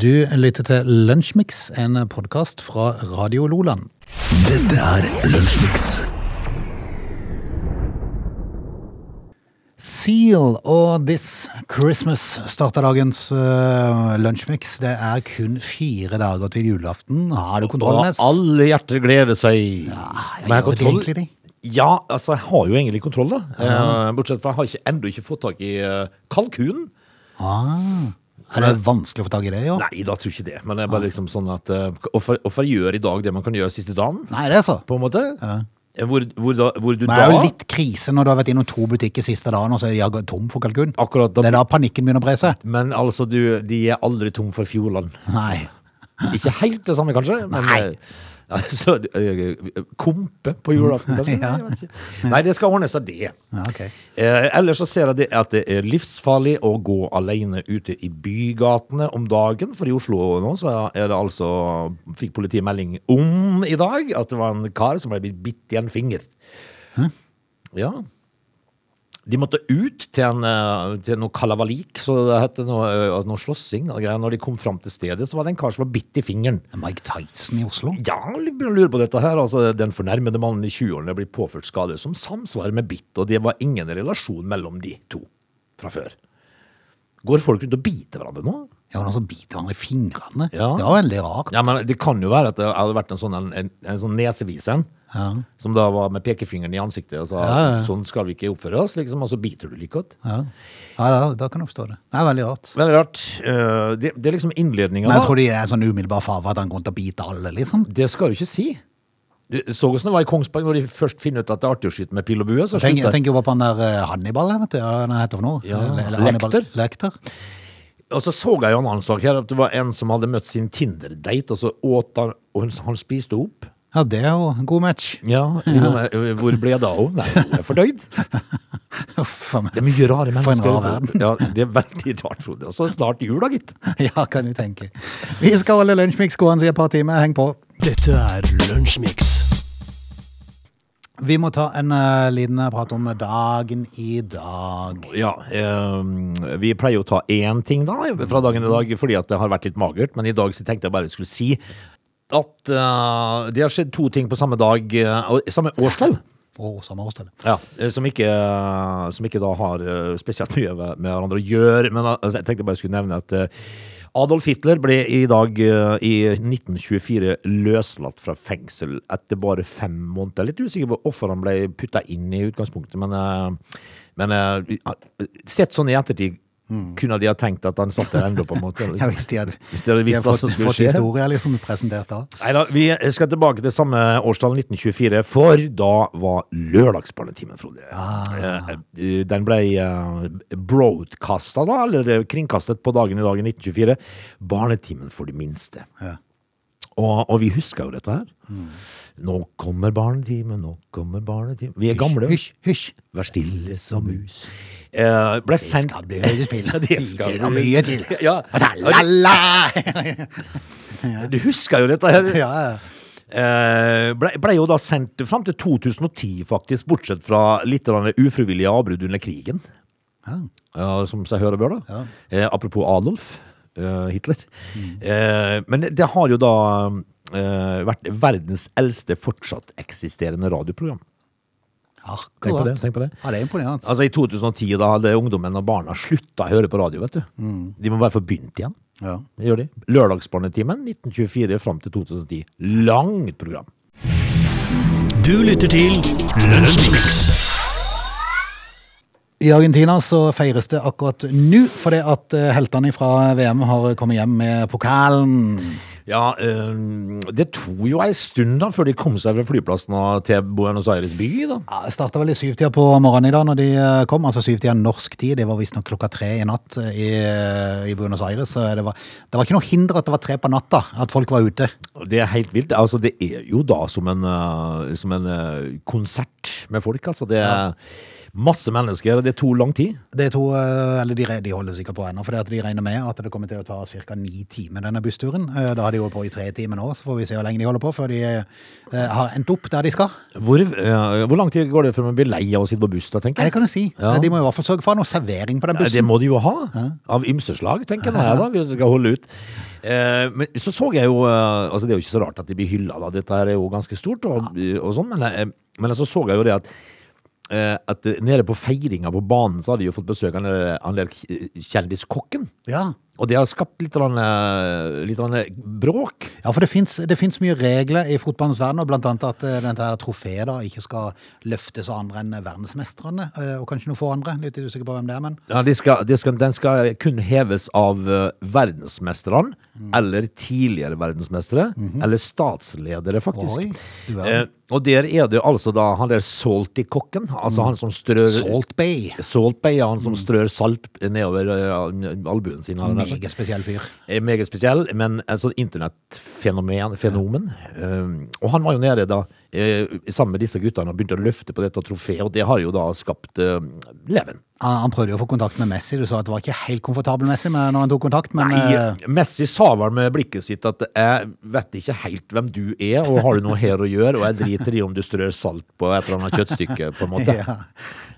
Du lytter til Lunsjmix, en podkast fra Radio Loland. Dette er Lunsjmix. Seal og This Christmas starter dagens uh, Lunsjmix. Det er kun fire dager til julaften. Har du kontroll, Og alle hjerter gleder seg. Ja, jeg gjør det egentlig det. Ja, altså, jeg har jo egentlig kontroll, da. Eh, bortsett fra jeg har ikke, ennå ikke fått tak i kalkunen. kalkun. Ah, er det vanskelig å få tak i det, jo? Nei, da tror jeg ikke det. Men det er bare liksom sånn at uh, Hvorfor gjør i dag det man kan gjøre siste dagen, Nei, det er så. på en måte? Ja. Hvor, hvor, da, hvor du Men det er jo litt krise når du har vært innom to butikker siste dagen, og så er de tom for kalkun. Akkurat Det er da panikken begynner å bre seg. Men altså, du, de er aldri tom for Fjordland. Nei. Ikke helt det samme, kanskje, men Nei. Altså, Kompe på julaften, kanskje? Ja. Nei, det skal ordne seg, det. Ja, okay. Eh, ellers så ser jeg det at det er livsfarlig å gå alene ute i bygatene om dagen. For i Oslo nå så er det altså Fikk politiet melding om i dag at det var en kar som ble blitt bitt i en finger. Ja. De måtte ut til, en, eh, til noe kalavalik, så det heter noe, eh, altså noe slåssing. og greier. Når de kom fram til stedet, så var det en kar som var bitt i fingeren. Mike Tyson i Oslo? Ja, jeg begynner å lure på dette her. Altså, den fornærmede mannen i 20-årene blir påført skade som samsvarer med bitt, og det var ingen relasjon mellom de to fra før. Går folk rundt og biter hverandre nå? Ja, men altså biter hverandre i fingrene. Ja. Det var veldig rart. Ja, men Det kan jo være at det hadde vært en sånn, en, en, en sånn nesevis en, som da var med pekefingeren i ansiktet og sa Ja, ja. sånn skal vi ikke oppføre oss, liksom, og så biter du like godt. Ja, ja da, da kan jeg forstå det. Det er veldig rart. Veldig rart. Uh, det, det er liksom innledninga. Men jeg tror de er sånn umiddelbar farve at han kommer til å bite alle, liksom. Det skal du ikke si. Du så hvordan det var i Kongsberg når de først finner ut at det er artig å skyte med pil og bue. Så Jeg tenker, jeg tenker jo bare på han der eh, Hannibal, vet du. Ja, hva han heter for noe? Ja, Lekter. Og så så jeg jo en annen sak her, at det var en som hadde møtt sin Tinder-date, og så åt han, og hun- han spiste opp. Ja, det er jo en god match. Ja, eh, Hvor ble det av henne? Nei, hun er fordøyd. Uff a meg. Det er mye rare mennesker. For en rar verden. Ja, det er veldig rart, Frode. Og så snart jul, da, gitt. Ja, kan du tenke. Vi skal holde lunsjmix gående i et par timer. Heng på. Dette er Lunsjmix. Vi må ta en uh, liten prat om dagen i dag. Ja, eh, vi pleier jo å ta én ting da, fra dagen i dag, fordi at det har vært litt magert. Men i dag så tenkte jeg bare jeg skulle si at uh, det har skjedd to ting på samme dag, uh, samme årstall. Og samme årstall. Ja, eh, som ikke, som ikke da har eh, spesielt mye med med hverandre å gjøre. Men altså, jeg tenkte bare jeg skulle nevne at eh, Adolf Hitler ble i dag eh, i 1924 løslatt fra fengsel etter bare fem måneder. Litt usikker på hvorfor han ble putta inn i utgangspunktet, men, eh, men eh, sett sånn i ettertid kunne de ha tenkt at han satt der ennå, på en måte. Ja, hvis de hadde, Hvis de hadde visst hva som skulle skje. historier liksom presentert da. Neida, vi skal tilbake til samme årstall, 1924, for da var lørdagsbarnetimen, Frode. Ah. eh, Den ble uh, broadcasta, da, eller eh, kringkastet på dagen i dag i 1924. Barnetimen for de minste. Ja. Og, og vi husker jo dette her. Nå kommer barnetimen, nå kommer barnetimen. Vi er gamle. Hysj, hysj. Vær stille som mus. Eh, ble sendt Skal bli høydespill. det skal bli mye til. Ja. La-la! Du husker jo dette her. Ja, ja. Uh, ble, ble jo da sendt fram til 2010, faktisk, bortsett fra litt det ufrivillige avbrudd under krigen. Ja. Uh, som seg høre bør, da. Eh, apropos Adolf Hitler. Eh, men det, har jo da eh, vært verdens eldste fortsatt eksisterende radioprogram. Akkurat. Tenk på det, tenk på det. Ja, det er imponerende. Altså I 2010 da hadde ungdommen og barna slutta å høre på radio. vet du. De må bare få begynt igjen. ja. Det gjør de. Lørdagsbarnetimen 1924 fram til 2010. Langt program. Du lytter til Lunsjmix. I Argentina så feires det akkurat nå, fordi at eh, heltene fra VM har kommet hjem med pokalen. Ja, eh, det tok jo ei stund da før de kom seg fra flyplassen til Buenos Aires by. da. Ja, det starta vel i syvtida på morgenen i dag når de eh, kom, altså syvtida norsk tid. Det var visstnok klokka tre i natt i, i Buenos Aires. Så det var, det var ikke noe hinder at det var tre på natta, at folk var ute. Det er helt vilt. Altså, det er jo da som en, som en konsert med folk, altså. Det er, Masse mennesker. Det tok lang tid. Det to, eh, eller de, de holder sikkert på ennå, for de regner med at det kommer til å ta ca. ni timer, denne bussturen. Eh, Da har de holdt på i tre timer nå, så får vi se hvor lenge de holder på før de eh, har endt opp der de skal. Hvor, hvor lang tid går det før man blir lei av å sitte på buss, da, Nei, jeg? det kan du si. Ja. De må i hvert fall sørge for noe servering på den bussen. Det må de jo ha. Av ymse slag, tenker jeg da, hvis de skal holde ut. Men så så jeg jo altså Det er jo ikke så rart at de blir hylla, da. Dette er jo ganske stort, og, og sånn, men, men så så jeg jo det at at nede på feiringa på banen så hadde de jo fått besøk av han der- kjendiskokken. Ja. Og det har skapt litt, grann, eh, litt grann bråk. Ja, for det fins mye regler i fotballens verden, og blant annet at eh, dette trofeet da ikke skal løftes av andre enn verdensmestrene, eh, og kanskje noen få andre. Litt usikker på hvem det er, men Ja, de skal, de skal, Den skal kun heves av verdensmesterne, Mm. eller tidligere verdensmestere, eller statsledere, faktisk. Oi, du eh, og der er det altså da han der Salty-kokken, altså han som strør Salt Bay. Salt Bay, ja, han Mm. som strør salt nedover uh, albuen sin. eller. Meget spesiell fyr. er meget spesiell, men en sånn internettfenomen. Ja. Um, og han var jo nede da eh, sammen med disse guttene og begynte å løfte på dette trofeet, og det har jo da skapt uh, leven. Han, prøvde jo å få kontakt med Messi. Du sa at det var ikke helt komfortabel Messi når han tok kontakt, men Nei, eh, Messi sa vel med blikket sitt at jeg vet ikke helt hvem du er, og har du noe her å gjøre, og jeg driter i om du strør salt på et eller annet kjøttstykke, på en måte. Ja.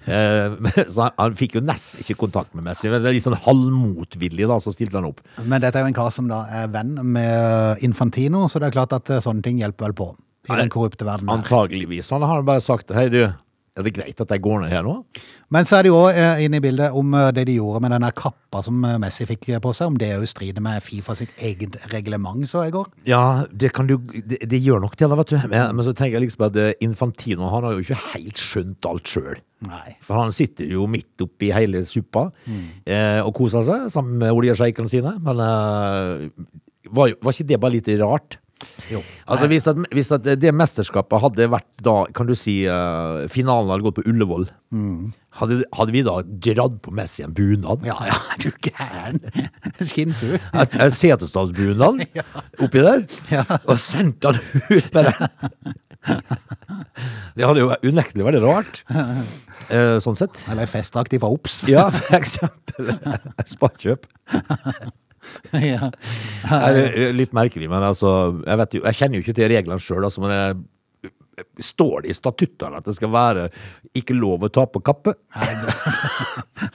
Eh, så han, han fikk jo nesten ikke kontakt med Messi. Det er litt sånn halvmotvillig, da, så stilte han opp. Men dette er jo en kar som da er venn med Infantino, så det er klart at eh, sånne ting hjelper vel på i den korrupte verden. her. Antageligvis. Han har bare sagt hei, du, er det greit at jeg går ned her nå? Men så er det jo òg inne i bildet om eh, det de gjorde med den der kappa som eh, Messi fikk på seg, om det òg strider med Fifa sitt eget reglement, så i går. Ja, det kan du Det, det gjør nok det, da, vet du. Men, men så tenker jeg liksom at eh, Infantino han har jo ikke helt skjønt alt sjøl. For han sitter jo midt oppi hele suppa eh, og koser seg sammen med oljesjeikene sine. Men eh, var, var ikke det bare litt rart? Jo. Altså hvis at, hvis at det mesterskapet hadde vært da, kan du si, uh, finalen hadde gått på Ullevål, hadde, hadde vi da dratt på Messi en bunad? Ja, ja, er du gæren? Skinnfugl. Setesdalsbunad ja. Oppi der, og sendt han ut med det. Det hadde jo unektelig vært rart, eh, sånn sett. Eller festdrakt fra Ops. Ja, for eksempel Sparkjøp. ja. Det er litt merkelig, men altså Jeg, vet jo, jeg kjenner jo ikke til reglene sjøl, altså, men jeg, Står det i statuttene at det skal være ikke lov å ta på kappe? Nei,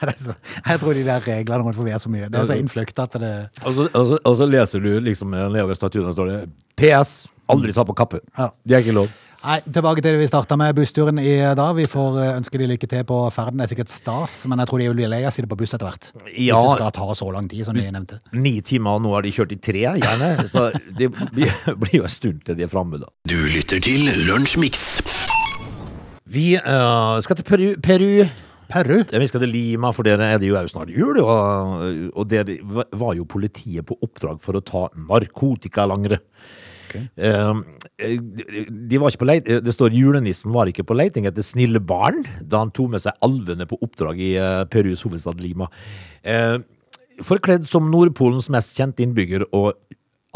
det så- Jeg tror de der reglene må er så mye. Det er så innfløkt at det Og så, og så, og så leser du liksom nedover statuttene står det PS. Aldri ta på kappe. Ja. Det er ikke lov. Nei, tilbake til det vi starta med bussturen i dag. Vi får eh, ønske de lykke til på ferden. Det er sikkert stas, men jeg tror de vil bli lei av å sitte på buss etter hvert. Ja. Hvis det skal ta så lang tid, som de nevnte. Ni timer, og nå har de kjørt i tre, gjerne. Så det blir, blir jo en stund til de er framme, da. Du lytter til Lunsjmix. Vi uh, skal til Peru. Peru. Peru. Ja, Vi skal til Lima, for der er det jo snart jul. Og, og der var jo politiet på oppdrag for å ta narkotikalangere. Eh, de de var ikke på leit, det står julenissen var ikke på leiting etter snille barn da han tok med seg alvene på oppdrag i eh, Perus hovedstad Lima. Eh, forkledd som Nordpolens mest kjente innbygger og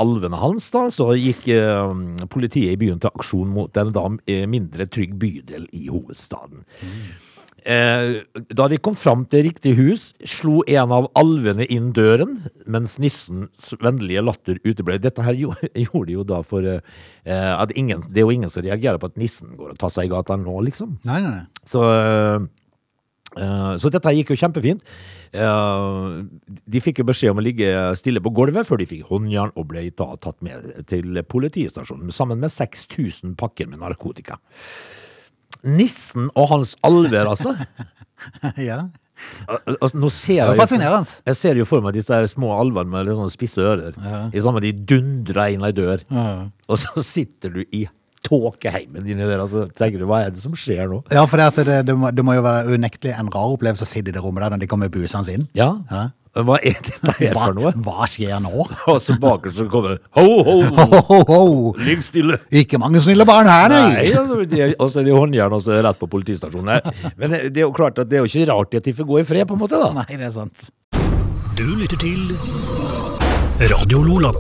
alvene hans, da, så gikk eh, politiet i byen til aksjon mot en da eh, mindre trygg bydel i hovedstaden. Eh, da de kom fram til riktig hus, slo en av alvene inn døren, mens nissens vennlige latter uteble. Dette her gjorde, de jo da for eh, at ingen, Det er jo ingen som reagerer på at nissen går og tar seg i gata nå, liksom. Nei, nei, nei. Så, eh, eh, så dette gikk jo kjempefint. Eh, de fikk jo beskjed om å ligge stille på gulvet før de fikk håndjern og ble tatt med til politistasjonen sammen med 6000 pakker med narkotika. Nissen og hans alver, altså. Ja. Altså, nå ser Det er fascinerende. jeg ser jo for meg disse her små alvene med litt sånne spisse ører. I samme de dundrer inn ei dør, og så sitter du i tåkeheimen inni der, og så tenker du hva er det som skjer nå? Ja, for det, det, det, må, det må jo være unektelig en rar opplevelse å sitte i det rommet der når de kommer busende inn. Ja, Ja. Hva er dette her Hva, for noe? hva skjer nå? Og så bakerst så kommer Ho, ho, Ho, ho, ho, ho. ligg stille! Ikke mange snille barn her, Nei, nei! altså, det- og så er det håndjern, og så er det rett på politistasjonen. Nei, Men det det er jo klart at det er jo ikke rart at de får gå i fred, på en måte, da. Nei, det er sant. Du lytter til Radio Lola.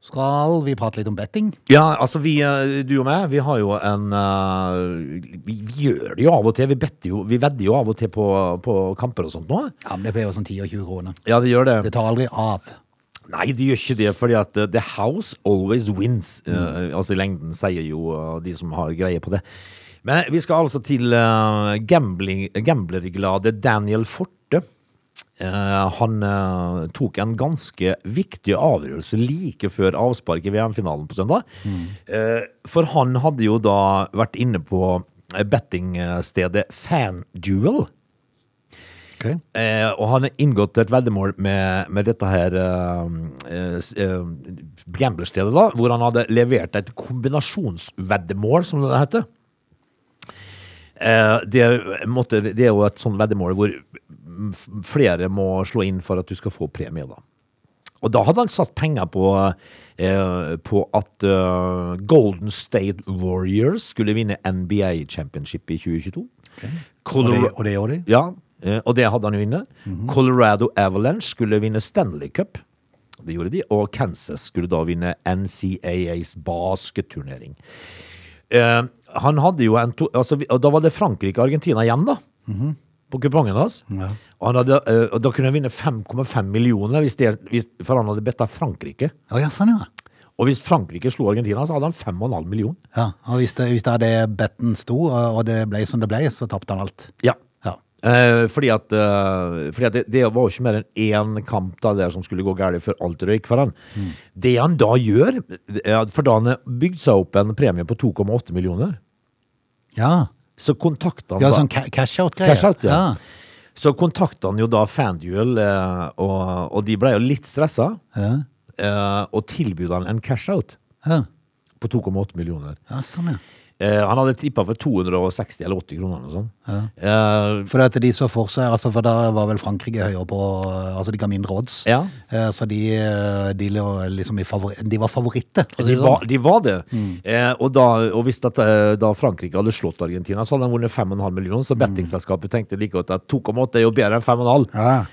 Skal vi prate litt om betting. Ja, altså vi, eh, du og meg, vi har jo en eh, vi, vi gjør det jo av og til. Vi, better jo, vi vedder jo av og til på, på kamper og sånt nå. Ja, men Det blir jo sånn 10 og 20 kroner. Ja, det gjør det. Det tar aldri av. Nei, det gjør ikke det, fordi at uh, the house always wins. Eh, altså i lengden sier jo uh, de som har greie på det. Men vi skal altså til uh, gamblerglade Daniel Forte. Eh, han eh, tok en ganske viktig avgjørelse like før avspark i VM-finalen på søndag. Eh, for han hadde jo da vært inne på bettingstedet FanDuel. Okay. Og han har inngått et veddemål med, med dette her gamblerstedet, da, hvor han hadde levert et kombinasjonsveddemål, som det heter. Det, måtte, det er jo et sånt veddemål hvor flere må slå inn for at du skal få premie, da. Og da hadde han satt penger på, eh, på at eh, Golden State Warriors skulle vinne NBA Championship i 2022. Og det, Colora- og det gjorde de? ja, eh, og det hadde han jo inne. Colorado Avalanche skulle vinne Stanley Cup. Det gjorde de. Og Kansas skulle da vinne NCAAs basketturnering. Eh, han hadde jo en to, altså, og Da var det Frankrike-Argentina igjen, da. På kupongen hans. Og, han hadde, eh, og da kunne han vinne 5,5 millioner hvis det, hvis, for han hadde betta Frankrike. Ja, ja, sånn ja. Og hvis Frankrike slo Argentina, så hadde han 5,5 millioner. ja. Og hvis det, hvis det det betten sto, og det ble som det ble, så tapte han alt. Ja. Ja. Eh, fordi at, eh, fordi at det, det var jo ikke mer enn én kamp da der som skulle gå galt før alt røyk for han. Det han da gjør, er for da han bygde bygd seg opp en premie på 2,8 millioner, Ja. Så kontakta han Ja, sånn ca- cash-out-greier. Cash ja. ja. Så kontakta han jo da FanDuel, eh, og, og de ble jo litt stressa, Ja. eh, og tilbød han en cash-out Ja. på 2,8 millioner. ja, sånn ja. Eh, han hadde tippa for 260 eller 80 kroner eller noe sånt. Eh, For at de så for seg, altså for da var vel Frankrike høyere på, altså de ga mindre odds. Ja. Eh, Så de, de, liksom i favori, de var favoritter. si De var, sånn. de var det. Eh, og, da, og hvis at, eh, da Frankrike hadde slått Argentina, så hadde de vunnet 5,5 millioner. Så bettingselskapet tenkte like godt at 2,8 er jo bedre enn 5,5. Ja,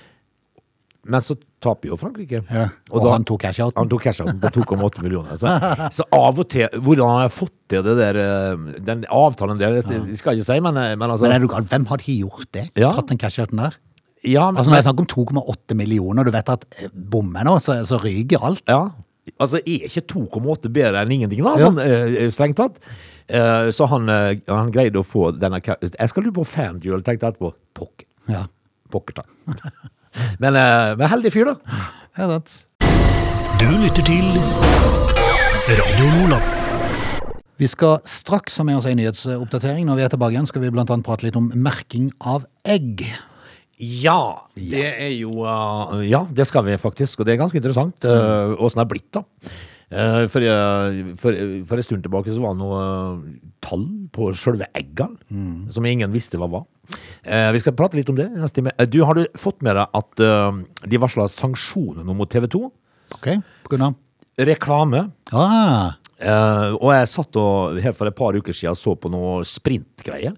Men så taper jo Frankrike. ja. Og, da- han tok cash-outen. Han tok cash-out på 2,8 millioner. Så, så av og til Hvordan han har fått til det der, eh, den avtalen der, det skal jeg ikke si, men, eh, men altså Men er du gal, hvem hadde gjort det? Ja. Tatt den cash-outen der? ja, men, Altså Når det er snakk om 2,8 millioner, du vet at eh, bommer nå, så, så ryker alt. ja, altså er ikke 2,8 bedre enn ingenting, da? Sånn, ja. strengt tatt. Så han, han greide å få denne Jeg skal lure på FanDuel, tenkte jeg etterpå. Pokker. Ja, Pokker ta. Men, eh, men heldig fyr, da. ja sant. Du lytter til Radio Nordland. Vi skal straks ha med oss en nyhetsoppdatering. Når vi er tilbake igjen, skal vi annet prate litt om merking av egg. Ja, det er jo uh, Ja, det skal vi faktisk, og det er ganske interessant uh, det er blitt, da. Uh, for, for, for en stund tilbake så var det noe uh, tall på sjølve eggene som ingen visste hva var. Uh, vi skal prate litt om det neste time. Du, har du fått med deg at de varsla sanksjoner nå mot TV 2? Ok, på grunn av Reklame. ah, Eh, og jeg satt og her for et par uker siden så på noe sprintgreier.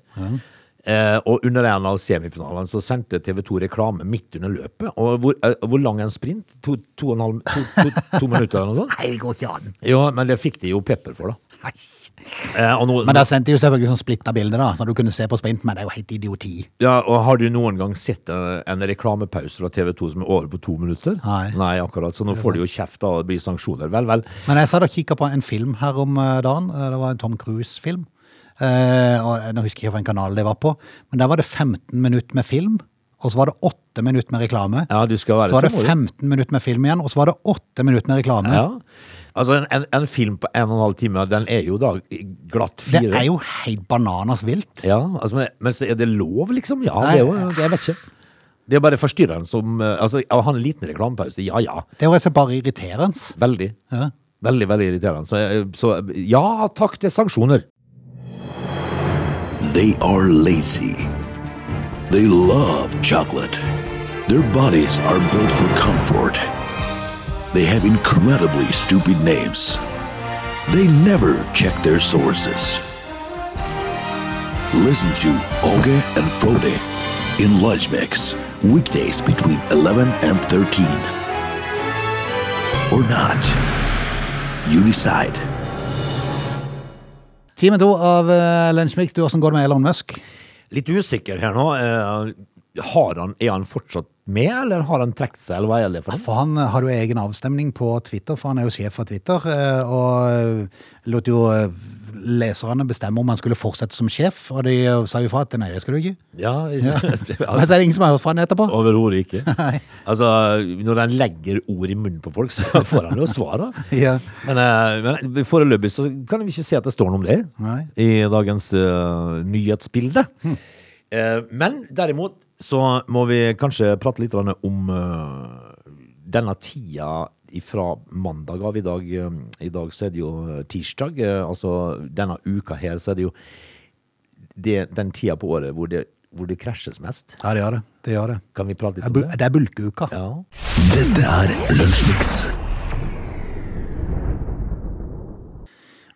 Eh, og under en av semifinalene så sendte TV 2 reklame midt under løpet. Og hvor, eh, hvor lang er en sprint? To, to, og en halv, to, to, to minutter eller noe sånt? Nei, det går ikke an. Jo, men det fikk de jo pepper for, da. Nei. Eh, og, nå, Men der sendte de jo selvfølgelig sånn splitta bilder, da, så du kunne se på sprint, men det er jo helt idioti. ja, og har du noen gang sett en, en reklamepause fra TV 2 som er over på to minutter? Nei. Nei akkurat. Så nå får de jo kjeft da, og det blir sanksjoner. Vel, vel. Men jeg satt og kikka på en film her om eh, dagen. Eh, Det var en Tom Cruise-film. Eh, og Nå husker jeg ikke hvilken kanal det var på, men der var det 15 minutter med film. Og så var det 8 minutter med reklame. Ja, du skal være Så var det 15 minutter med film igjen, og så var det 8 minutter med reklame. Ja. Altså, en, en, en film på en og en halv time, den er jo da glatt fire. Det er jo helt bananas vilt. Ja, altså, men, men er det lov, liksom? Ja, Nei. det er jo, det, jeg vet ikke. Det er bare forstyrreren som eh, Altså, å ha en liten reklamepause, ja ja. Det er jo rett og slett bare irriterende. Veldig. Ja. Veldig, veldig irriterende. Så, eh, så ja takk til sanksjoner. They are lazy. They love chocolate. Their bodies are built for comfort. They have incredibly stupid names. They never check their sources. Listen to Oge and Frode in Lunch Mix, weekdays between 11 and 13. Or not. You decide. Time to av uh, Lunsjmix. Du, Hvordan går det med Elon Musk? Litt usikker her nå. Eh, har han, er han fortsatt med, eller har han trukket seg, eller hva er det for noe? For han eh, har jo egen avstemning på Twitter, for han er jo sjef for Twitter. eh, Og eh, lot jo eh, leserne bestemme om han skulle fortsette som sjef, og de eh, sa jo fra at nei, det skal du ikke. Ja, Men så er det ingen som har hørt fra han etterpå. Overhodet ikke. Nei. Altså, når han legger ord i munnen på folk, så får han jo svar, da. Ja. Men, eh, men foreløpig så kan vi ikke se at det står noe om det Nei. i dagens uh, nyhetsbilde. Eh, men derimot så må vi kanskje prate litt om uh, denne tida fra mandag av i dag. eh, I dag så er det jo eh, tirsdag. eh, altså denne uka her så er det jo det, den tida på året hvor det, hvor det krasjes mest. Ja, det gjør det. Det gjør det. Kan vi prate Det litt om det? det er bulkeuka. Ja. Dette er Lunsjmix.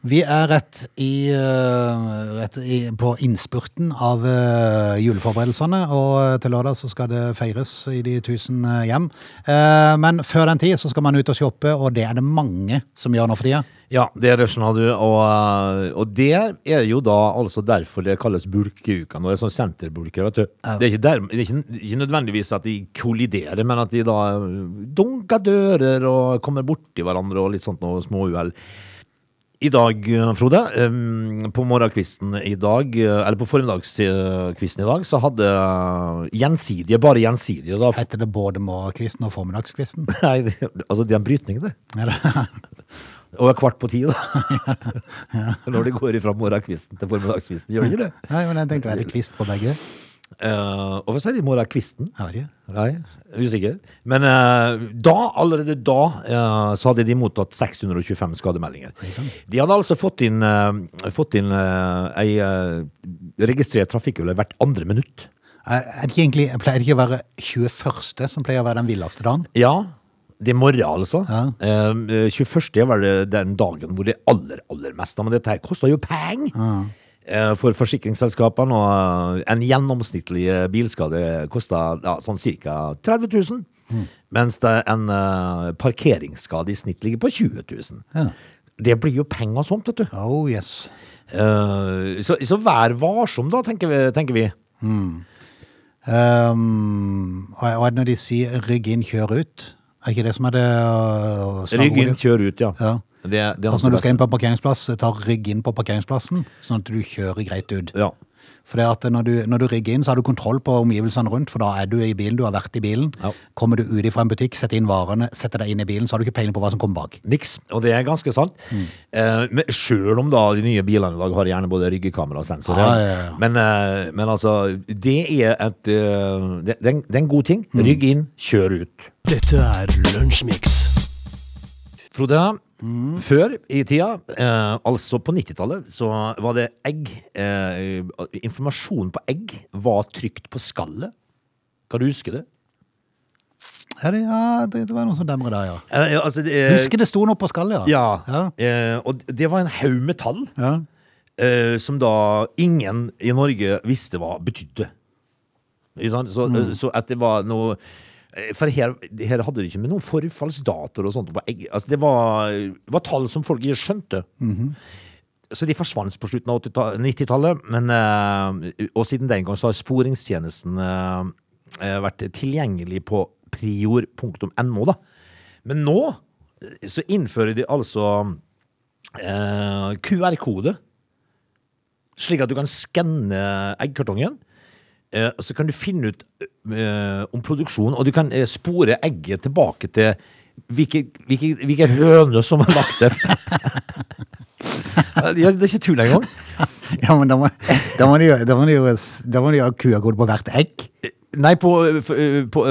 Vi er rett, i, eh, rett i, på innspurten av eh, juleforberedelsene, og til lørdag så skal det feires i de tusen eh, hjem. Eh, men før den tid så skal man ut og shoppe, og det er det mange som gjør nå for tida. Ja, det er det, skjønner du. Og, eh, og det er jo da altså derfor det kalles bulkeuka. Når det er sånn senterbulker, vet du. Det, er ikke der, det er ikke, ikke nødvendigvis at de kolliderer, men at de da dunker dører og kommer borti hverandre og litt sånt noe småuhell. I dag, Frode, på morgenkvisten i dag, eller på formiddagskvisten i dag, så hadde eh, gjensidige, bare gjensidige da Heter det både morgenkvisten og formiddagskvisten? Nei, det, altså det er en brytning, det. Er det? Og kvart på ti, da. Når det går ifra morgenkvisten til formiddagskvisten. Gjør det ikke det? Nei, men jeg tenkte, er det kvist på begge? Eh, og hva sier de morgenkvisten? Jeg vet ikke. Nei, usikker. Men uh, da, allerede da, uh, så hadde de mottatt 625 skademeldinger. De hadde altså fått inn, fått inn ei registrert trafikkulykke hvert andre minutt. Er er det ikke egentlig, pleier det ikke å være 21. som pleier å være den villeste dagen? Ja, det er morgen, altså. Ja. Eh, 21. var det den dagen hvor det aller, aller mest. Men dette her koster jo penger eh, for forsikringsselskapene. Og eh, en gjennomsnittlig eh, bilskade koster ja, sånn ca. 30 000. Mens det en eh, parkeringsskade i snitt ligger på 20 000. Ja. Det blir jo penger sånt, vet du. Oh yes. Eh, så, så vær varsom, da, tenker vi. Tenker vi. Um, og og når de sier rygg inn, kjør ut? Er ikke det som er det uh, Rygg inn, kjør ut, ja. Ja. Det, det Altså når du skal inn på en parkeringsplass, ta rygg inn på parkeringsplassen, sånn at du kjører greit ut. Ja. For det at når du, når du rygger inn, så har du kontroll på omgivelsene rundt, for da er du i bilen, du har vært i bilen. Ja. Kommer du ut fra en butikk, setter inn varene, setter deg inn i bilen, så har du ikke peiling på hva som kommer bak. Niks, og det er ganske sant. Eh, men Sjøl om da de nye bilene i dag har gjerne både ryggekamera og sensor. Ja, ja, ja. Men, eh, men altså, det er et uh, det, det, er en, det er en god ting. Rygg inn, kjør ut. Dette er Lunsjmix. Frode, før i tida, eh, altså på 90-tallet, så var det egg eh, Informasjon på egg var trygt på skallet. Kan du huske det? Ja, det, ja, det, det var noe som demret der, ja. Eh, altså, det, Husker det sto noe på skallet, ja. Ja. Eh, og det var en haug metall. Ja. eh, som da ingen i Norge visste hva betydde. Ikke sant? Så, så at det var noe eh, For her, her hadde det ikke med noen forfallsdatoer og sånt. Altså det var, var tall som folk ikke skjønte. Så de forsvant på slutten av 90-tallet. Eh, og siden den gang så har sporingstjenesten eh, eh, vært tilgjengelig på prior.no. da. Men nå eh, så innfører de altså eh, QR-kode, slik at du kan skanne eggkartongen. Eh, så kan du finne ut eh, om produksjonen, og du kan eh, spore egget tilbake til hvilke, hvilke, hvilke høner som har lagt det. Ja, det er ikke tull engang. ja, men da må, da må de jo, da må de jo, da må de jo ha QR-kode på hvert egg. Nei, på, på, på,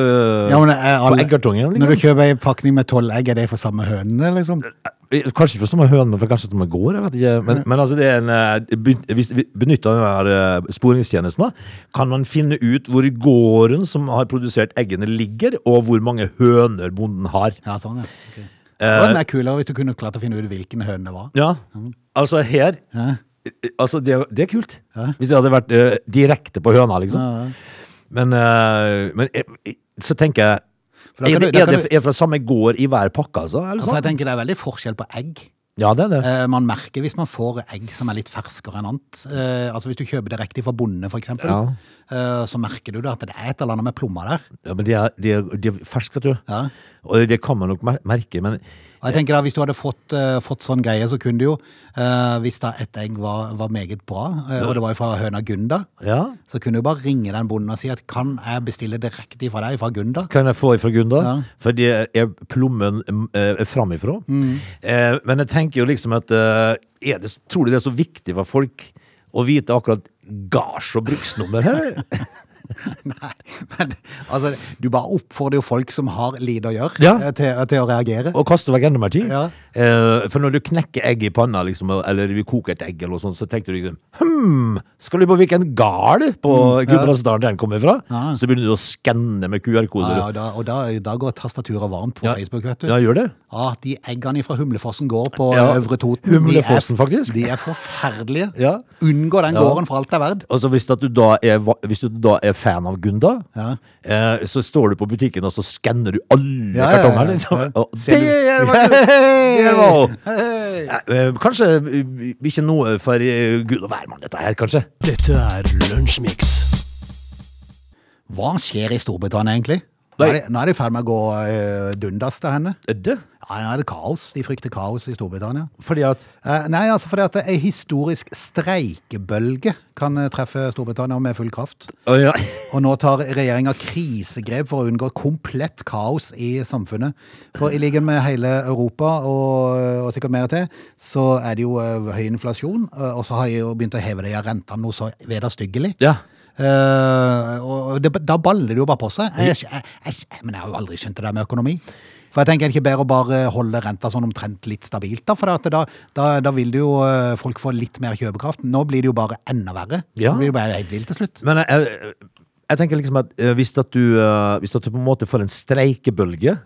Ja, men er på eggkartongen. Liksom. Når du Liksom. kjøper en pakning med tolv egg, er det for samme hønene, liksom? Kanskje ikke for samme høne, men for kanskje samme gård. Jeg vet ikke. Men, men altså, det er en, eh, hvis vi benytter den her eh, sporingstjenesten, kan man finne ut hvor gården som har produsert eggene, ligger, og hvor mange høner bonden har. Ja, sånn, ja. Okay. Det var mer kulere hvis du kunne klart å finne ut hvilken høne det var. Ja, altså her Ja. Altså, det, det er kult. Hvis det hadde vært uh, direkte på høna, liksom. Ja, Men, uh, men eh, så tenker jeg For da Er kan det, du- da er kan det du- er det fra samme gård i hver pakke, altså? Eller For jeg sånn? tenker det er veldig forskjell på egg. Ja, det er det. Eh, Man merker hvis man får egg som er litt ferskere enn annet. Eh, Altså Hvis du kjøper direkte fra bonde, for eksempel, Ja. eh, så merker du da at det er et eller annet med plommer der. Ja, men de er, de er, de er ferske, vet du. Ja. Og det kan man nok mer- merke, men jeg tenker da, Hvis du hadde fått, eh, fått sånn greie, så kunne du jo, eh, hvis da et egg var, var meget bra, eh, og det var fra høna Gunda, ja. så kunne du bare ringe den bonden og si at kan jeg bestille direkte fra deg, fra Gunda? Kan jeg få ifra Gunda? Ja. For det er plommen eh, framifrå. Mm. Eh, men jeg tenker jo liksom at eh, er det, Tror du det er så viktig for folk å vite akkurat gards og bruksnummer her? Nei, men altså, du bare oppfordrer jo folk som har lite å gjøre, Ja. eh, til, til å reagere. Og kaste vekk enda mer tid? Ja. Eh, for når du knekker egg i panna, liksom, eller vi koker et egg, eller noe sånt, så tenker du liksom Hm, skal du på hvilken gard på Gudbrandsdalen den kommer fra? Mm, Ja. Så begynner du å skanne med QR-koder. Ja, og da, og da, da går tastaturet varmt på Ja. Facebook, vet du. Ja, gjør det? Ja, de eggene fra Humlefossen går på Ja, Øvre Toten. Humlefossen, de er, faktisk. De er forferdelige. Unngå den gården for alt det er verdt. Altså hvis, du da er, hvis du da er fan av Gunda, Ja. eh, så står du på butikken og så skanner du alle Ja, ja, ja, kartonger. Liksom. ja. Og Ser det du- er det var- Hei! Eh, eh, Kanskje eh, ikke noe for eh, gud og hvermann, dette her, kanskje. Dette er Lunsjmix. Hva skjer i Storbritannia egentlig? Nå er, nå er det i ferd med å gå uh, dundas til henne. Er det? Ja, nå er det kaos. De frykter kaos i Storbritannia. Fordi at Uh, nei, altså fordi at ei historisk streikebølge kan eh, treffe Storbritannia med full kraft. Oh, ja. Og nå tar regjeringa krisegrep for å unngå komplett kaos i samfunnet. For i likhet med hele Europa, og, og sikkert mer til, så er det jo uh, høy inflasjon. Og så har de jo begynt å heve de rentene noe så vederstyggelig. ja. Eh, og det, da baller det jo bare på seg. Jeg, jeg, jeg, men jeg har jo aldri skjønt det der med økonomi. For jeg tenker er det ikke bedre å bare holde renta sånn omtrent litt stabilt, da? For da, da, da vil jo eh, folk få litt mer kjøpekraft. Nå blir det jo bare enda verre. Ja. Det blir jo bare helt vilt til slutt. Men jeg, jeg, tenker liksom at eh, hvis, at du, hvis at du på en måte får en streikebølge,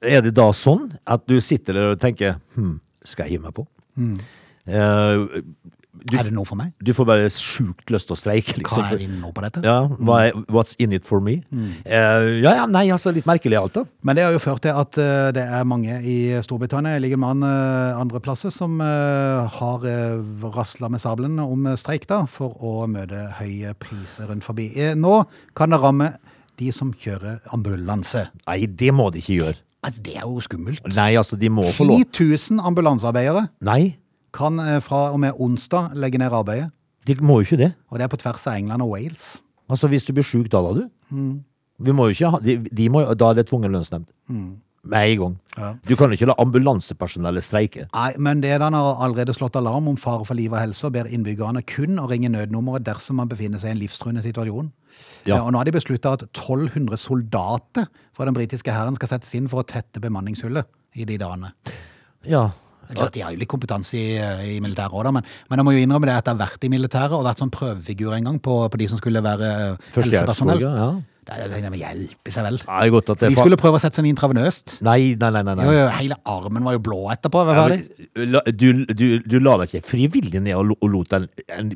er det da sånn at du sitter der og tenker hm, skal jeg hive meg på? Eh, du, er det noe for meg? du får bare sjukt lyst til å streike, liksom. Hva er vinne noe på dette? Ja, what's in it for me? Eh, ja, ja, nei, altså litt merkelig alt da. Men det har jo ført til at uh, det er mange i Storbritannia, jeg ligger med an- uh, andre plasser, som eh, har uh, rasla med sabelen om eh, streik da, for å møte høye priser rundt forbi. Eh, nå kan det ramme de som kjører ambulanse. Nei, det må de ikke gjøre. Altså, det er jo skummelt. Nei, altså, de må få lov. 10 000 ambulansearbeidere Nei, kan eh, fra og med onsdag legge ned arbeidet. de må jo ikke det. Og det er på tvers av England og Wales. Altså, hvis du blir syk da, da, du. Vi må jo ikke ha, de, de må, da er det tvungen lønnsnemnd. Med en gang. Ja. Du kan jo ikke la ambulansepersonellet streike. Nei, men det den har allerede slått alarm om fare for liv og helse, og ber innbyggerne kun å ringe nødnummeret dersom man befinner seg i en livstruende situasjon. Ja. Eh, Og nå har de beslutta at 1200 soldater fra den britiske hæren skal settes inn for å tette bemanningshullet i de dagene. Ja. Klart, De har jo litt kompetanse i, i militæret òg, men, men jeg må jo innrømme det at jeg har vært i militæret og vært sånn prøvefigur en gang på, på de som skulle være eh, helsepersonell. Ja. Det tenkte, må hjelpe seg vel. Nei, godt at det De skulle prøve å sette seg inn intravenøst. Nei, nei, nei, nei. Jo, jo, hele armen var jo blå etterpå. Hva var det? men, du, du, du la deg ikke frivillig ned og, og lot en, en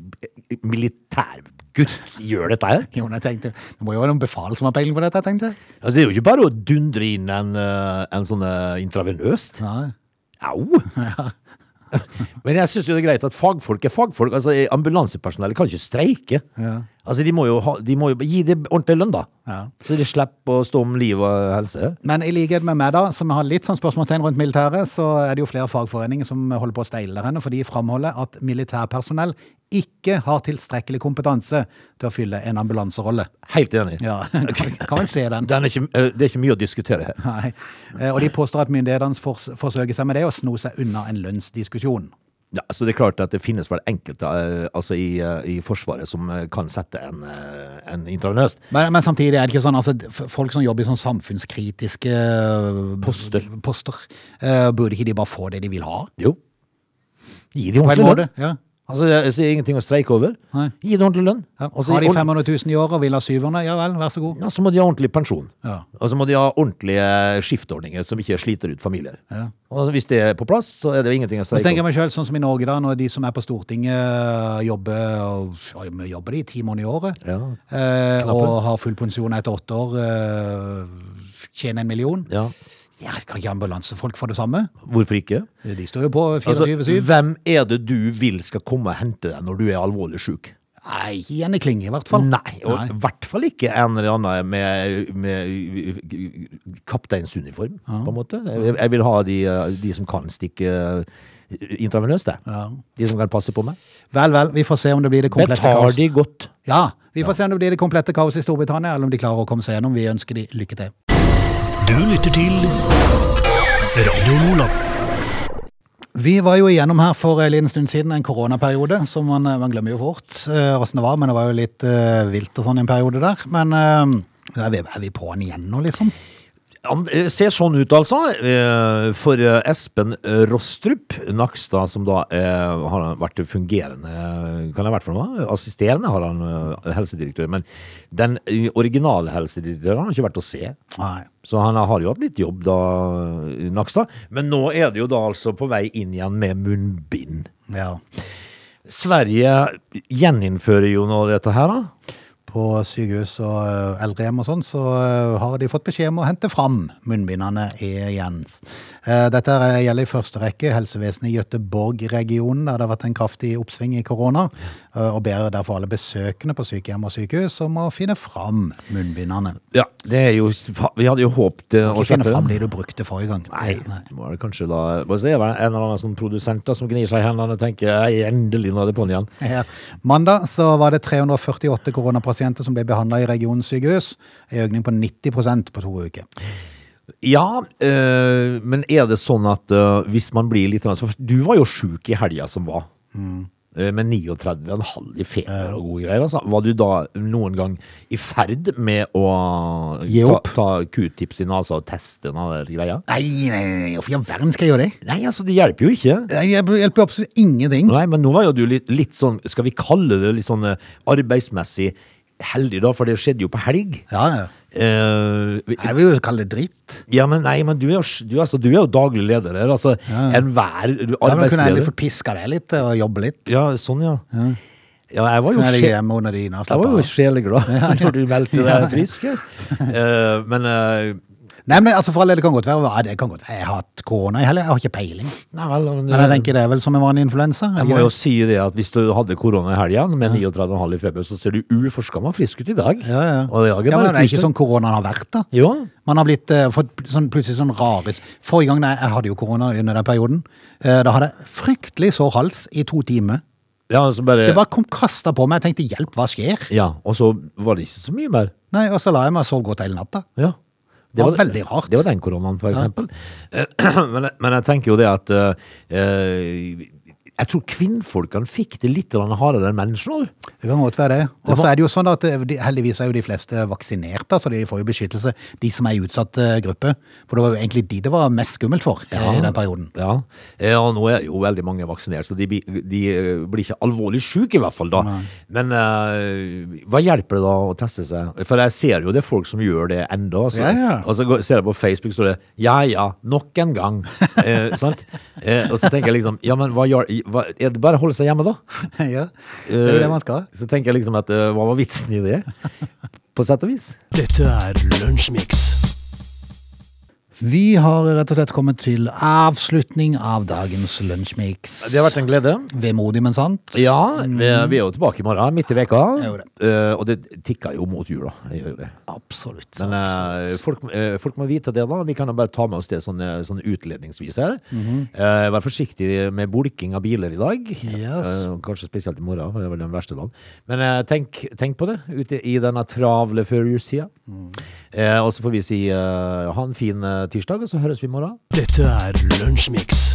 militærgutt gjøre dette her? Jo, men jeg tenkte, Det må jo være noen befal som har peiling på dette, jeg tenkte Altså, det er jo ikke bare å dundre inn en, eh, en sånn eh, intravenøst. Nei. Au! Men jeg syns det er greit at fagfolk er fagfolk. Altså, Ambulansepersonellet kan ikke streike. Ja. Altså, de må, ha, de må jo gi det ordentlig lønn, da. Ja. Så de slipper å stå om liv og helse. Men i likhet med meg, da, som har litt sånn spørsmålstegn rundt militæret, så er det jo flere fagforeninger som holder på å steile henne, for de framholder at militærpersonell ikke har tilstrekkelig kompetanse til å fylle en ambulanserolle. Helt enig. Ja, kan, kan vel se den. Den er ikke, eh, det er ikke mye å diskutere her. Nei. Eh, Og de påstår at myndighetene fors forsøker seg med det å sno seg unna en lønnsdiskusjon. Ja, så det er klart at det finnes vel enkelte eh, altså i, i Forsvaret som kan sette en, en intravenøst. Men, men samtidig er det ikke sånn, altså folk som jobber i sånn samfunnskritiske Poster. poster uh, burde ikke de bare få det de vil ha? Jo. Gi de ordentlig lønn. ja. Altså, det er ingenting å streike over. Nei. Gi det ordentlig lønn. ja. Altså, Har de ord- 500 000 i året og vil ha 700, ja vel, vær så god. Ja, så må de ha ordentlig pensjon. Ja. Og så må de ha ordentlige skiftordninger som ikke sliter ut familier. Ja. Og hvis det er på plass, så er det ingenting å streike Så tenker jeg meg selv, sånn som i Norge da, når de som er på Stortinget øh, jobber, jobber de i ti måneder i året, Ja. eh, og har full pensjon etter åtte år, eh, tjener en million. Ja. Ja, Kan ikke ambulansefolk få det samme? Hvorfor ikke? De står jo på Altså, 24-7. hvem er det du vil skal komme og hente deg når du er alvorlig syk? Nei, ikke Jenny Klinge, i hvert fall. Nei, og i hvert fall ikke en eller annen med, med kapteinsuniform, på en måte. Jeg, jeg vil ha de, de som kan stikke intravenøst, det. Ja. De som kan passe på meg. Vel, vel, vi får se om det blir det komplette Betar kaos. de godt? Ja, vi får se om det blir det komplette kaos i Storbritannia, eller om de klarer å komme seg gjennom. Vi ønsker de lykke til. Du lytter til Radio Nordland. Vi var jo igjennom her for en liten stund siden en koronaperiode, som man, man glemmer jo fort åssen hvordan det var, men det var jo litt uh, vilt og sånn en periode der. Men uh, er, vi, er vi på den igjen nå, liksom? Han eh, ser sånn ut, altså. eh, For eh, Espen Rostrup Nakstad, som da er, har vært fungerende Kan det ha vært for noe? Assisterende har han helsedirektør. Men den originale helsedirektøren har han ikke vært å se. Nei. Så han har jo hatt litt jobb da, Nakstad. Men nå er det jo da altså på vei inn igjen med munnbind. Ja. Sverige gjeninnfører jo nå dette her, da. På sykehus og eh, eldrehjem og sånn, så eh, har de fått beskjed om å hente fram munnbindene igjen. Eh, Dette gjelder i første rekke helsevesenet i Gøteborg-regionen, der det har vært en kraftig oppsving i korona, og ber derfor alle besøkende på sykehjem og sykehus om å finne fram munnbindene. Ja, det er jo Vi hadde jo håpet å Ikke finne fram de du brukte forrige gang. Nei, Nei. må det kanskje da er det vel en eller annen sånn produsent som gnir seg i hendene og tenker «Ei, endelig nå er det på'n igjen. Ja. Mandag så var det 348 koronapasienter som ble behandla i regionens sykehus. En økning på 90% på to uker. Ja, øh, men er det sånn at øh, hvis man blir litt For Du var jo sjuk i helga som var. Mm. Øh, Med 39,5 i feber og gode greier. Altså. Var du da noen gang i ferd med å Gi ta, opp? ta q-tips i nesa og teste der greia? Nei, nei, nei, hvorfor i all verden skal jeg gjøre det? Nei, altså, det hjelper jo ikke. Det hjelper absolutt ingenting. Nei, men nå var jo du litt, litt sånn, skal vi kalle det litt sånn eh, arbeidsmessig heldig, da, for det skjedde jo på helg. Ja, ja. Uh, Jeg vil jo kalle det dritt. ja, men nei, men du er, jo- du, altså, du er jo daglig leder her. Altså, enhver du- Ja, men kunne endelig arbeidsleder. fått piska deg litt og jobbe litt? Ja, sånn, ja. Ja, jeg var jo, jeg hjemme under jeg var jo sjeleglad ja, ja. når du meldte deg frisk. Eh, men eh, Nei, men altså for all del, det kan godt være ja, det kan godt være. Jeg har hatt korona i helga, jeg har ikke peiling. Nei vel, men, Men jeg tenker det er vel som en vanlig influensa? jeg må jo si det at hvis du hadde korona i helga med 39,5 i feber, så ser du uforskamma frisk ut i dag. Ja, ja. Og ja, men det er ikke sånn koronaen har vært, da. Jo, Man har blitt, uh, fått sånn, plutselig sånn raris Forrige gang nei, jeg hadde jo korona under den perioden. uh, da hadde jeg fryktelig sår hals i to timer. ja, altså bare, Det bare kom kasta på meg. Jeg tenkte 'hjelp, hva skjer?' Ja, og så var det ikke så mye mer. Nei, Og så la jeg meg og sov godt hele natta. Ja. Det var veldig rart. Det var den koronaen, for eksempel. Ja. Men, men jeg tenker jo det at eh, Jeg tror kvinnfolkene fikk det litt hardere enn mennesker. Det kan godt være det. Og så er det jo sånn at eh, de, heldigvis er jo de fleste vaksinert, så de får jo beskyttelse. De som er i utsatt eh, gruppe. For det var jo egentlig de det var mest skummelt for ja, i den perioden. Ja, eh, og nå er jo veldig mange vaksinert, så de, de eh, blir ikke alvorlig syke i hvert fall da. Men uh, hva hjelper det da å teste seg? For jeg ser jo det er folk som gjør det enda. Altså. Ja, ja. Og så ser jeg på Facebook, står det ja ja, nok en gang. Eh, sant? Eh, og så tenker jeg liksom, ja men hva gjør, hva, er det bare å holde seg hjemme da? ja, det er jo det man skal. Eh, Så tenker jeg liksom at eh, hva var vitsen i det? På sett og vis. Dette er Lunsjmix. Vi har rett og slett kommet til avslutning av dagens Lunsjmix. Det har vært en glede. Vemodig, men sant. Ja, vi, vi er jo tilbake i morgen, midt i veka. Det det. Eh, og det tikker jo mot jula. Absolutt. Men eh, folk, eh, folk må vite det, da. Vi kan jo bare ta med oss det sånn, sånn utledningsvis her. Eh, vær forsiktig med bulking av biler i dag. Yes. Kanskje spesielt i morgen, for det er vel den verste dagen. Men tenk, tenk på det ute i denne travle førjulstida. Eh, og så får vi si eh, ha en fin eh, tirsdag, og så høres vi i morgen. Dette er Lunsjmix.